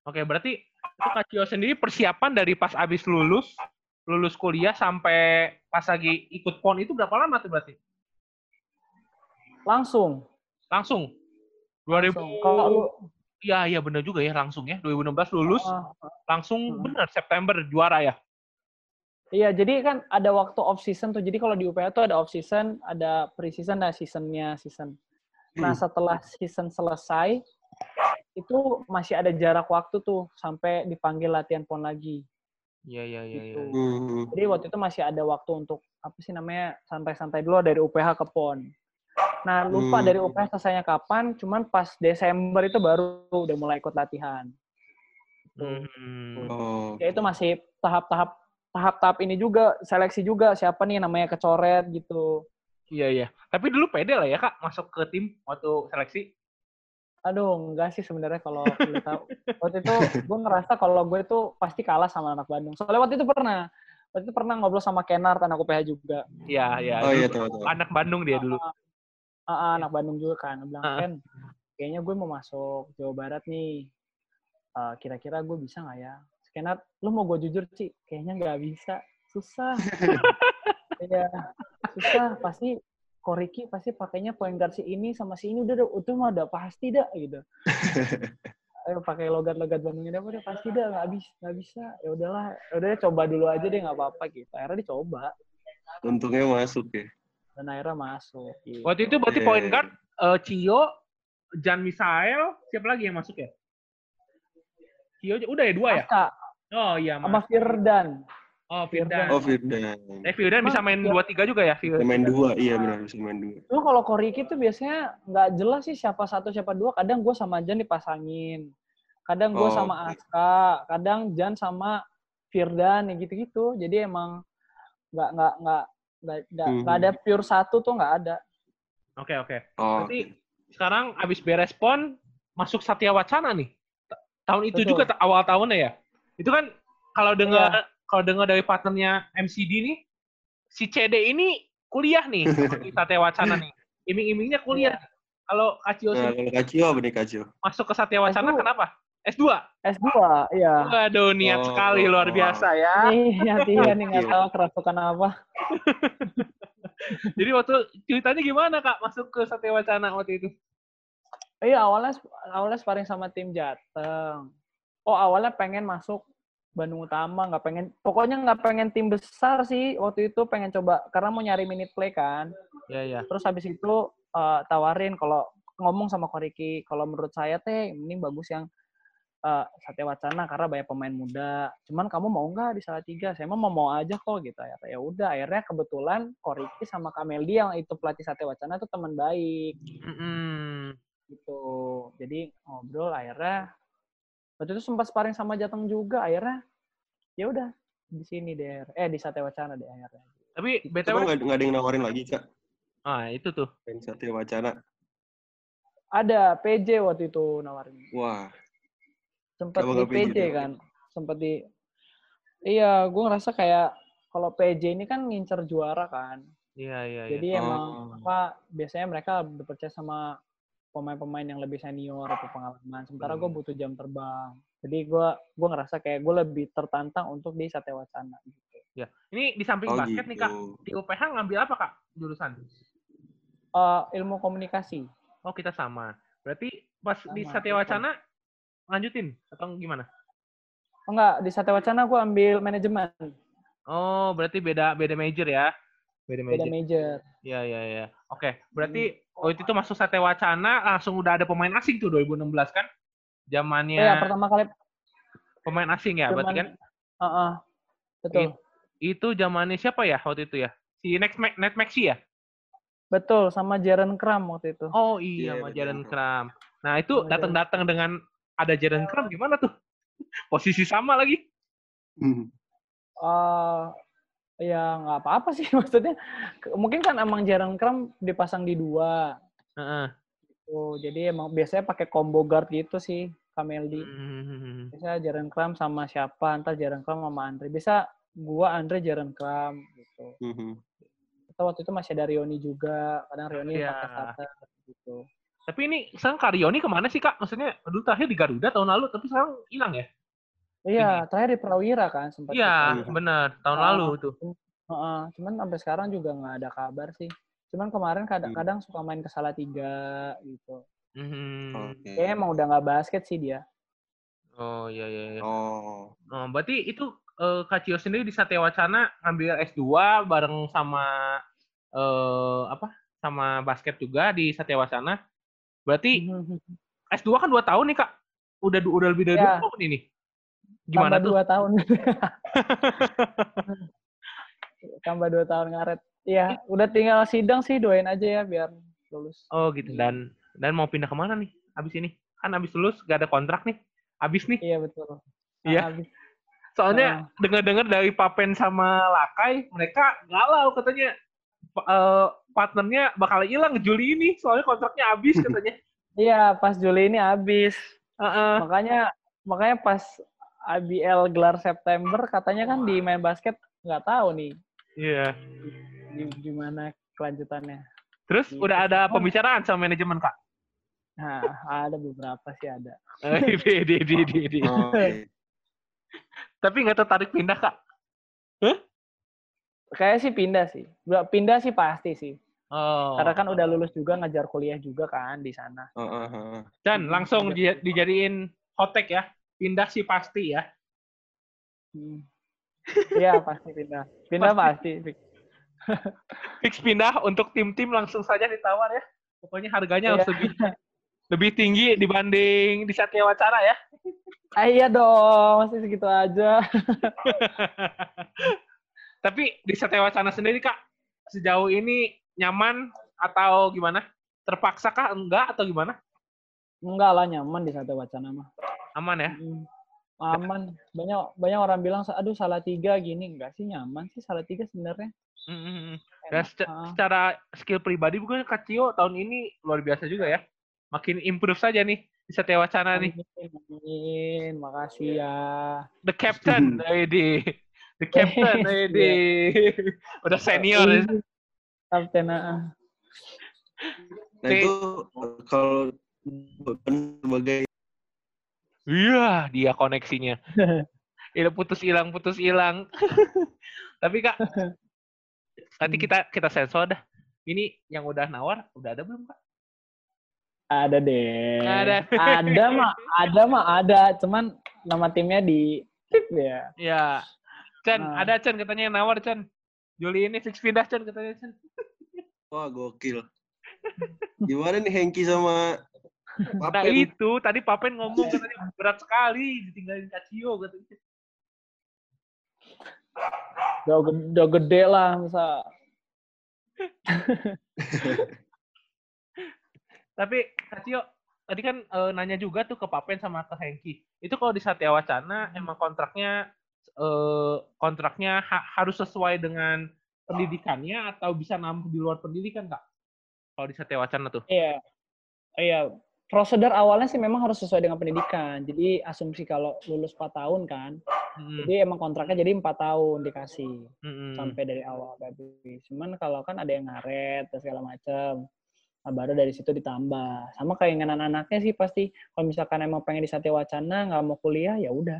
Oke, berarti itu Kak Cio sendiri persiapan dari pas abis lulus, lulus kuliah sampai pas lagi ikut PON itu berapa lama tuh berarti? Langsung. Langsung? 2000, langsung. Kalau iya iya bener juga ya langsung ya. 2016 lulus, Ah, langsung Hmm. bener September juara ya? Iya, jadi kan ada waktu off season tuh. Jadi kalau di UPH tuh ada off season, ada pre season dan seasonnya season. Nah Hmm. setelah season selesai, itu masih ada jarak waktu tuh sampai dipanggil latihan pon lagi. Iya iya iya. Gitu. iya. Hmm. Jadi waktu itu masih ada waktu untuk apa sih namanya santai-santai dulu dari UPH ke pon. Nah lupa Hmm. dari UPH selesainya kapan, cuman pas Desember itu baru udah mulai ikut latihan. Hmm. Oh. Ya itu masih tahap-tahap tahap-tahap ini juga seleksi juga siapa nih namanya kecoret gitu. Iya iya. Tapi dulu pede lah ya kak masuk ke tim waktu seleksi. Aduh, enggak sih sebenarnya kalau tahu. Waktu itu gue ngerasa kalau gue tuh pasti kalah sama anak Bandung. Soalnya waktu itu pernah. Waktu itu pernah ngobrol sama Kenar, anak UPH juga. Iya iya. Oh iya tahu tahu. Anak Bandung dia dulu. Ah, ah, anak Bandung juga kan. Dia bilang, Ah. Ken, kayaknya gue mau masuk Jawa Barat nih. Eh, kira-kira gue bisa nggak ya? Kenar, lu mau gue jujur, Ci? Kayaknya nggak bisa. Susah. Iya, susah. Pasti Koriki pasti pakainya point guard si ini sama si ini udah udah itu mah udah pasti dah gitu. Ayo pakai logat-logat Bandungnya udah udah pasti dah nggak bisa nggak bisa ya udahlah ya udah coba dulu aja deh nggak apa-apa gitu akhirnya dicoba Untungnya masuk ya. Dan akhirnya masuk gitu. Waktu itu berarti Iya, point guard eh, Cio, Jan Misael, siapa lagi yang masuk ya? Cio udah ya dua ya? Aska Oh iya sama mas. Firdan Oh Firdan. Oh Firdan. Eh Firdan bisa main Iya. dua tiga juga ya? Bisa Firdan. main dua, iya benar bisa main dua. lu kalau Koriki tuh biasanya nggak jelas sih siapa satu siapa dua kadang gue sama Jan dipasangin kadang gue Oh, sama. Aska kadang Jan sama Firdan ya gitu-gitu jadi emang nggak nggak nggak Mhm. nggak ada pure satu tuh nggak ada Oke oke. Oh. Berarti sekarang abis beres pon masuk Satya Wacana nih. Ta- Tahun itu Betul. juga awal tahunnya ya. Itu kan kalau dengar kalau dengar dari partnernya MCD nih, si CD ini kuliah nih di Satya Wacana nih. Iming-imingnya kuliah. Kalau Kacio Nah, sendiri kalau Kacio apa nih Kacio? masuk ke Satya Wacana S2. kenapa? S2. S2 iya Waduh, niat Oh, sekali luar oh. biasa ya. iya iya nih nggak tahu kerasukan apa Jadi waktu ceritanya gimana Kak masuk ke Satya Wacana waktu itu? iya awalnya awalnya sparring sama tim Jateng oh awalnya pengen masuk Bandung Utama nggak pengen pokoknya nggak pengen tim besar sih waktu itu pengen coba karena mau nyari minute play kan Iya, iya. terus habis itu eh, tawarin kalau ngomong sama Koriki kalau menurut saya teh mending bagus yang eh, Satya Wacana karena banyak pemain muda cuman kamu mau nggak di salah tiga saya mah mau mau aja kok gitu ya ya udah akhirnya kebetulan Koriki sama Kameldi yang itu pelatih Satya Wacana tuh teman baik Mm-mm. gitu jadi ngobrol akhirnya waktu itu sempat sparring sama Jateng juga akhirnya ya udah di sini deh eh di Satya Wacana deh akhirnya Tapi Itu BTW nggak ada yang nawarin lagi kak? ah itu tuh. Satya Wacana. ada PJ waktu itu nawarin Wah. Sempat di PJ PJ tuh? kan sempat di iya gue ngerasa kayak kalau PJ ini kan ngincer juara kan Iya, iya, iya. jadi emang Oh. apa biasanya mereka lebih percaya sama pemain-pemain yang lebih senior atau pengalaman sementara gue Hmm. butuh jam terbang jadi gue gue ngerasa kayak gue lebih tertantang untuk di Satya Wacana gitu Ya. Ini di samping Oh basket nih Kak, gitu. di UPH ngambil apa Kak jurusan? Eh, ilmu komunikasi Oh kita sama. Berarti pas di Sama, Satya betul. Lanjutin atau gimana? oh, enggak di Satya Wacana gue ambil manajemen Oh berarti beda beda major ya? Beda beda major. major Iya iya iya. Oke, berarti waktu itu masuk Satya Wacana langsung udah ada pemain asing tuh 2016 kan? Zamannya Iya, pertama kali pemain asing ya, berarti kan? zaman- Heeh. betul Itu zamannya siapa ya waktu itu ya? Si Next Ma- Net Maxi ya? betul sama Jaren Kram waktu itu Oh iya, Iya, sama Jaren. Kram. Nah itu datang-datang dengan ada Jaren Kram gimana tuh? Posisi sama lagi? Hmm. Eh, ya nggak apa-apa sih maksudnya. Mungkin kan emang jarang kram dipasang di dua. Heeh. Tuh, jadi emang biasanya pakai combo guard gitu sih Kameldi. Hmm. Biasa jarang kram sama siapa, ntar jarang kram sama Andre. Bisa gua Andre Jaren Kram gitu. Mhm. Kita waktu itu masih ada Rioni juga, kadang Rioni Iya. pakai starter gitu. Tapi ini sekarang Karyoni ke mana sih kak? Maksudnya dulu terakhir di Garuda tahun lalu, tapi sekarang hilang ya? Iya, terakhir di Prawira kan sempat. Iya, benar. Tahun Ah. lalu tuh. Heeh, cuman sampai sekarang juga nggak ada kabar sih. Cuman kemarin kadang-kadang suka main ke Salatiga gitu. Mhm. Oke. Kayaknya emang udah nggak basket sih dia. Oh iya iya. iya. Oh. Oh, berarti itu eh, Kak Cio sendiri di Satya Wacana ngambil S2 bareng sama eh apa? Sama basket juga di Satya Wacana. Berarti S2 kan 2 tahun nih Kak. Udah udah lebih dari Ya. 2 tahun ini. Gimana Tambah tuh? dua tahun. Tambah dua tahun ngaret. Iya, udah tinggal sidang sih doain aja ya biar lulus. Oh gitu dan dan mau pindah ke mana nih abis ini? Kan abis lulus gak ada kontrak nih. Abis nih. Iya betul. Iya. Ah, habis. Soalnya dengar-dengar dari Papen sama Lakai, mereka galau katanya eh, partnernya bakal hilang Juli ini soalnya kontraknya habis katanya. Iya, pas Juli ini habis. Heeh. Makanya makanya pas IBL gelar September katanya kan di main basket nggak tahu nih Iya. di- gimana kelanjutannya. Terus Gitu. udah ada pembicaraan sama manajemen kak? Nah, ada beberapa sih ada. Eh, di, di, di, di, di. Oke. Tapi nggak tertarik pindah kak? Kayak sih pindah sih. Pindah sih pasti sih. Oh. Karena kan udah lulus juga ngajar kuliah juga kan di sana. Heeh, heeh. Dan langsung di- dijadiin hotek ya. Pindah sih pasti ya. Hmm. Iya pasti pindah. Pindah pasti. Fix pindah untuk tim-tim langsung saja ditawar ya. Pokoknya harganya harus Iya. lebih lebih tinggi dibanding di Satya Wacana ya. Ah, iya dong, masih segitu aja. Tapi di Satya Wacana sendiri kak, sejauh ini nyaman atau gimana? Terpaksa kah? Enggak atau gimana? Enggak lah nyaman di satu wacana mah. Aman ya? Hmm. Aman. Banyak banyak orang bilang, aduh salah tiga gini. Enggak sih nyaman sih salah tiga sebenarnya. Mm-mm. Dan Enak. seca- Ah. secara skill pribadi bukan Kak Cio tahun ini luar biasa juga ya. Makin improve saja nih di Satya Wacana nih. Amin, amin. Makasih ya. The captain, Edi. The captain, Edi. Udah senior. ya. Kapten, ah. Nah Oke. itu kalau sebagai Iya, dia koneksinya. Ini putus hilang, putus hilang. Tapi Kak, nanti kita kita sensor dah. Ini yang udah nawar, udah ada belum Kak? Ada deh. Ada. Ada mah, ada mah ada. Cuman nama timnya di tip ya. Ya. Chan, Nah. ada Chan katanya yang nawar Chan. Juli ini fix pindah Chan katanya Chan. wah gokil. Gimana nih Hengki sama Nah Papen? itu tadi Papen ngomong katanya berat sekali ditinggalin Kacio katanya. Udah, gede- udah gede lah masa. Tapi Kacio tadi kan eh, nanya juga tuh ke Papen sama ke Hengki. Itu kalau di Satya Wacana emang kontraknya eh, kontraknya ha- harus sesuai dengan pendidikannya atau bisa nambah di luar pendidikan kak? Kalau di Satya Wacana tuh. Iya. Iya. Prosedur awalnya sih memang harus sesuai dengan pendidikan. Jadi asumsi kalau lulus 4 tahun kan. Hmm, Jadi emang kontraknya jadi 4 tahun dikasih. hmm, sampai dari awal tapi cuman kalau kan ada yang ngaret dan segala macam nah, baru dari situ ditambah sama keinginan anaknya sih pasti kalau misalkan emang pengen di Satya Wacana nggak mau kuliah ya udah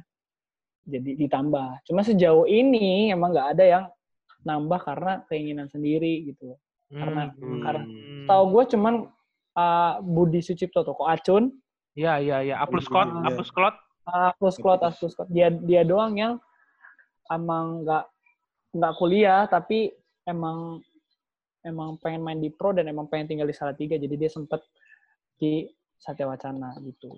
jadi ditambah cuma sejauh ini emang nggak ada yang nambah karena keinginan sendiri gitu karena- hmm, karena- hmm. tahu gue cuman uh, Budi Sucipto tuh kok Acun Iya iya iya. Apus Scott, Iya. Apus Scott. Apus Klot, Apus Klot. Dia dia doang yang emang nggak nggak kuliah tapi emang emang pengen main di pro dan emang pengen tinggal di Salatiga jadi dia sempet di Satya Wacana gitu.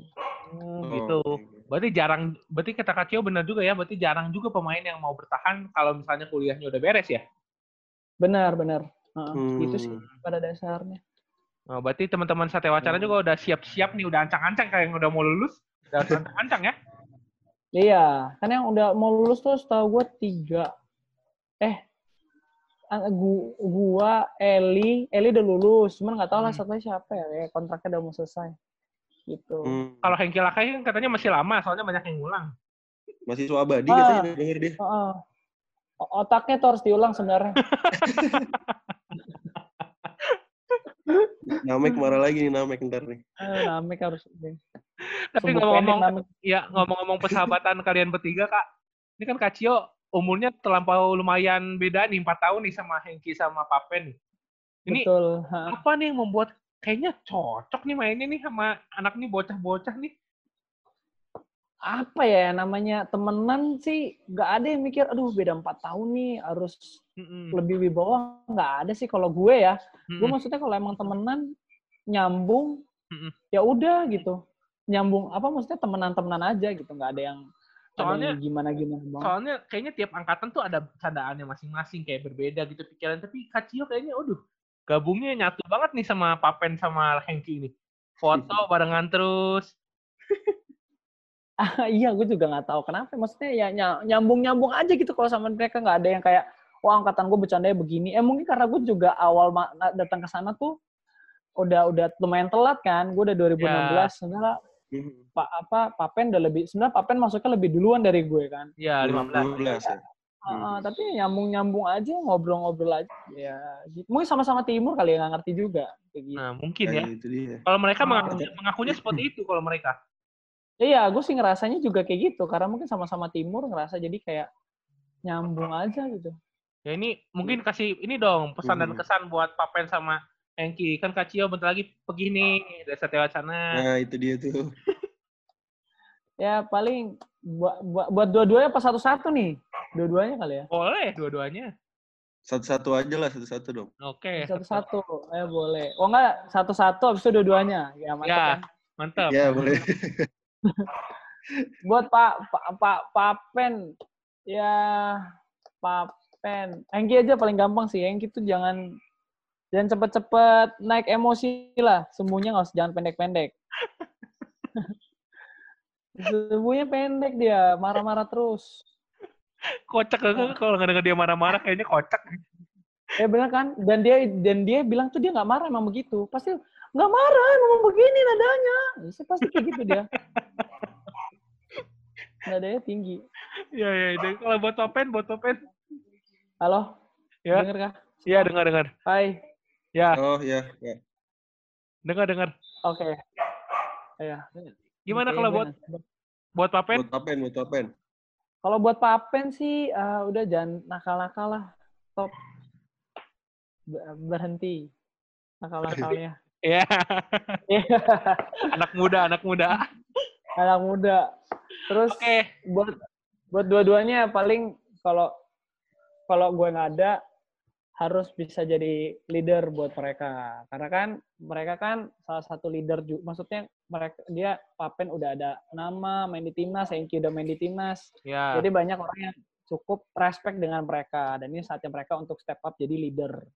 Hmm, Oh, gitu. Berarti jarang, berarti kata Kacio benar juga ya, berarti jarang juga pemain yang mau bertahan kalau misalnya kuliahnya udah beres ya. Benar benar. Heeh, Hmm. Gitu sih pada dasarnya. Oh, berarti teman-teman Satya Wacana Hmm. juga udah siap-siap nih, udah ancang-ancang kayak yang udah mau lulus. Udah ancang-ancang ya. Iya, kan yang udah mau lulus tuh setahu gue tiga. Eh, gu- gua, Eli, Eli udah lulus, cuman nggak tahu lah Hmm. satunya siapa ya, kontraknya udah mau selesai. Gitu. Hmm. Kalau Hengki Lakai kan katanya masih lama, soalnya banyak yang ngulang. Mahasiswa abadi Ah. katanya denger dia. Heeh. O- Otaknya tuh harus diulang sebenarnya. Namek marah lagi nih Namek ntar nih. Eh, Namek harus. Tapi Sumbu ngomong-ngomong, ya ngomong-ngomong persahabatan kalian bertiga kak, ini kan Kak Cio umurnya terlampau lumayan beda nih, 4 tahun nih sama Hengki sama Papen. Ini Betul. ha. apa nih yang membuat kayaknya cocok nih mainnya nih sama anak nih bocah-bocah nih? Apa ya namanya temenan sih nggak ada yang mikir, aduh beda empat tahun nih harus Mm-mm. lebih wibawa nggak ada sih kalau gue ya. Gue Mm-mm. maksudnya kalau emang temenan nyambung, ya udah gitu. Nyambung apa maksudnya temenan-temenan aja gitu, nggak ada yang Soalnya- gimana gimana bang. Soalnya kayaknya tiap angkatan tuh ada candaannya masing-masing kayak berbeda gitu pikiran. Tapi Kak Cio kayaknya, aduh, gabungnya nyatu banget nih sama Papen sama Hengki ini. Foto barengan terus. Ah, iya, gue juga nggak tahu kenapa. Maksudnya ya ny- nyambung-nyambung aja gitu kalau sama mereka nggak ada yang kayak, wah angkatan gue bercandanya begini. Eh mungkin karena gue juga awal datang ke sana tuh udah udah lumayan telat kan. Gue udah 2016. Sebenarnya Hmm. Pak apa Papen udah lebih sebenarnya Papen masuknya lebih duluan dari gue kan. Ya, 15. 15 ya. Ah, Hmm. ah, tapi nyambung-nyambung aja, ngobrol-ngobrol aja. Ya, gitu. mungkin sama-sama timur kali ya nggak ngerti juga kayak gitu. Nah, mungkin Ya, ya. itu dia. Kalau mereka Ah. mengakunya, mengakunya seperti itu kalau mereka. Iya, gue sih ngerasanya juga kayak gitu karena mungkin sama-sama timur ngerasa jadi kayak nyambung aja gitu. Ya ini mungkin kasih ini dong pesan dan Hmm. kesan buat Papen sama Hengki. Kan Kak Cio bentar lagi pergi nih dari Satya Wacana. Nah, itu dia tuh. Ya paling buat buat, buat dua-duanya apa satu-satu nih? Dua-duanya kali ya. Boleh dua-duanya. Satu-satu aja lah, satu-satu dong. Oke. Satu-satu. Eh boleh. Oh enggak, satu-satu habis itu dua-duanya. Ya mantap Ya. kan? Mantap. Ya, boleh. Buat Pak Pak Pak Papen ya Papen. Hengki aja paling gampang sih. Hengki tuh jangan jangan cepet-cepet naik emosi lah. Semuanya nggak usah jangan pendek-pendek. Semuanya pendek dia, marah-marah terus. Kocak kan kalau nggak denger dia marah-marah kayaknya kocak. Ya bener kan? Dan dia dan dia bilang tuh dia nggak marah emang begitu. Pasti nggak marah emang begini nadanya. Ya, pasti kayak gitu dia. Nadanya tinggi. Ya ya itu. Kalau buat Papen, buat Papen. Halo? Ya. Denger kah? Ya dengar dengar. Hai. Ya Oh, ya, ya. dengar dengar. Oke. Ya. Gimana kalau buat nanti- buat Papen? Buat Papen, buat Papen. Kalau buat Papen sih eh, udah jangan nakal-nakal lah. Stop. Be- Berhenti. Nakal-nakalnya. Ya. Iya. anak muda, anak muda. Anak muda. Terus Oke. buat buat dua-duanya paling kalau kalau gue nggak ada harus bisa jadi leader buat mereka karena kan mereka kan salah satu leader juga maksudnya mereka dia Papen udah ada nama main di timnas Enki udah main di timnas Ya. jadi banyak orang yang cukup respect dengan mereka dan ini saatnya mereka untuk step up jadi leader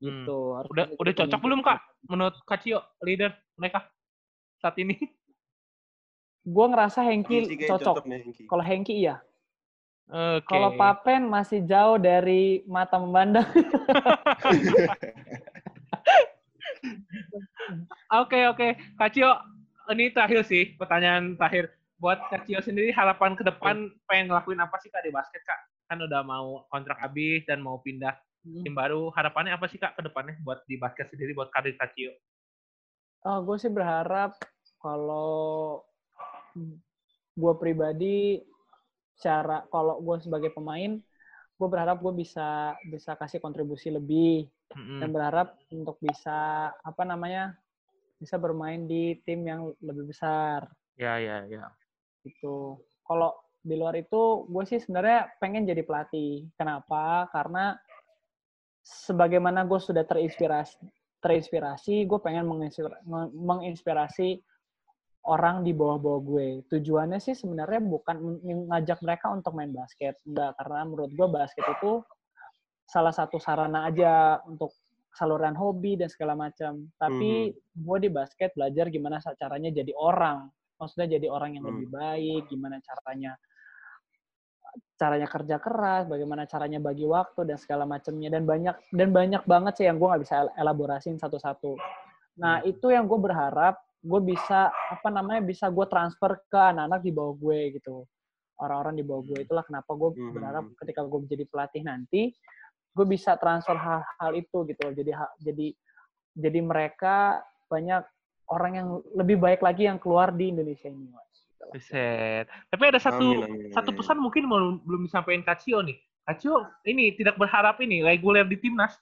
gitu Harus Hmm. Udah udah cocok belum kak? Menurut Kak Cio, leader mereka saat ini? gue ngerasa Hengki cocok kalau Hengki iya Oke. kalau Papen masih jauh dari mata memandang Oke oke, Kak Cio, ini terakhir sih pertanyaan terakhir buat Kak Cio sendiri harapan ke depan pengen ngelakuin apa sih kak di basket kak? Kan udah mau kontrak habis dan mau pindah tim baru. Harapannya apa sih kak ke depannya buat di basket sendiri buat karir Kak Cio? Oh, gue sih berharap kalau gue pribadi secara kalau gue sebagai pemain, gue berharap gue bisa bisa kasih kontribusi lebih Mm-mm. dan berharap untuk bisa apa namanya bisa bermain di tim yang lebih besar Ya ya ya. gitu. Kalau di luar itu, gue sih sebenarnya pengen jadi pelatih. Kenapa? Karena sebagaimana gue sudah terinspirasi, terinspirasi, gue pengen menginspira- nge- menginspirasi orang di bawah-bawah gue. Tujuannya sih sebenarnya bukan ngajak mereka untuk main basket, enggak. Karena menurut gue basket itu salah satu sarana aja untuk saluran hobi dan segala macam. Tapi gue di basket belajar gimana caranya jadi orang. Maksudnya jadi orang yang Hmm. lebih baik, gimana caranya caranya kerja keras, bagaimana caranya bagi waktu dan segala macamnya dan banyak dan banyak banget sih yang gue nggak bisa el- elaborasin satu-satu. Nah itu yang gue berharap gue bisa apa namanya bisa gue transfer ke anak-anak di bawah gue gitu. orang-orang di bawah gue itulah kenapa gue Mhm. berharap ketika gue menjadi pelatih nanti gue bisa transfer hal-hal itu gitu loh. Jadi jadi jadi mereka banyak orang yang lebih baik lagi yang keluar di Indonesia ini mas. Gitu. Tapi ada satu Amin, amin, satu pesan mungkin belum belum disampaikan Kacio nih. Kacio ini tidak berharap ini reguler di timnas.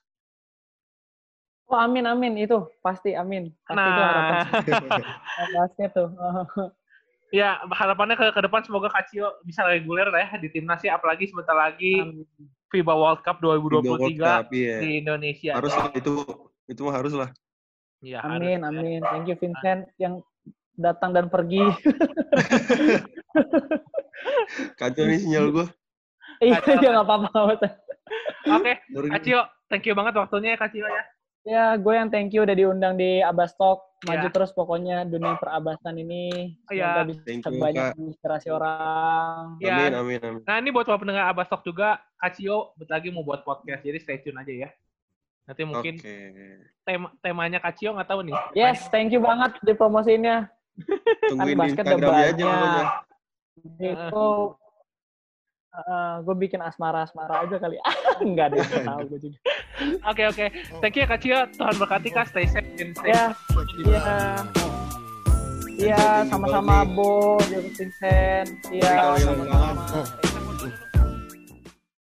oh amin amin. Itu pasti amin. Pasti itu harapan. Nah, tuh. Ya harapannya ke, ke depan semoga Kacio bisa reguler lah ya di timnas ya apalagi sebentar lagi Amin. FIBA World Cup Di World 2023 Cup, iya. di Indonesia. Harus lah itu itu mah harus lah. Ya, harus. amin amin thank you Vincent yang datang dan pergi Kacau nih sinyal gue. iya iya nggak apa-apa Oke, Kacio, thank you banget waktunya ya Kacio ya. Ya, gue yang thank you udah diundang di Abastok. Maju Ya. terus pokoknya dunia perabasan ini. Ya. Semoga bisa Thank you, banyak Kak. menginspirasi orang. Ya. Amin, amin, amin. Nah ini buat para pendengar Abastok juga, Kacio bentar lagi mau buat podcast, jadi stay tune aja ya. Nanti mungkin Oke. tema temanya Kacio nggak tahu nih. Yes, thank you banget di promosiinnya. Tungguin di basket udah Instagramnya aja. Itu eh, gue bikin asmara-asmara aja kali. Enggak deh, nggak tahu gue juga. Oke oke, thank you ya Kacio, Tuhan berkati kak, stay safe and stay Ya, iya. Iya, you sama-sama. Bo, Vincent. Iya, sama-sama.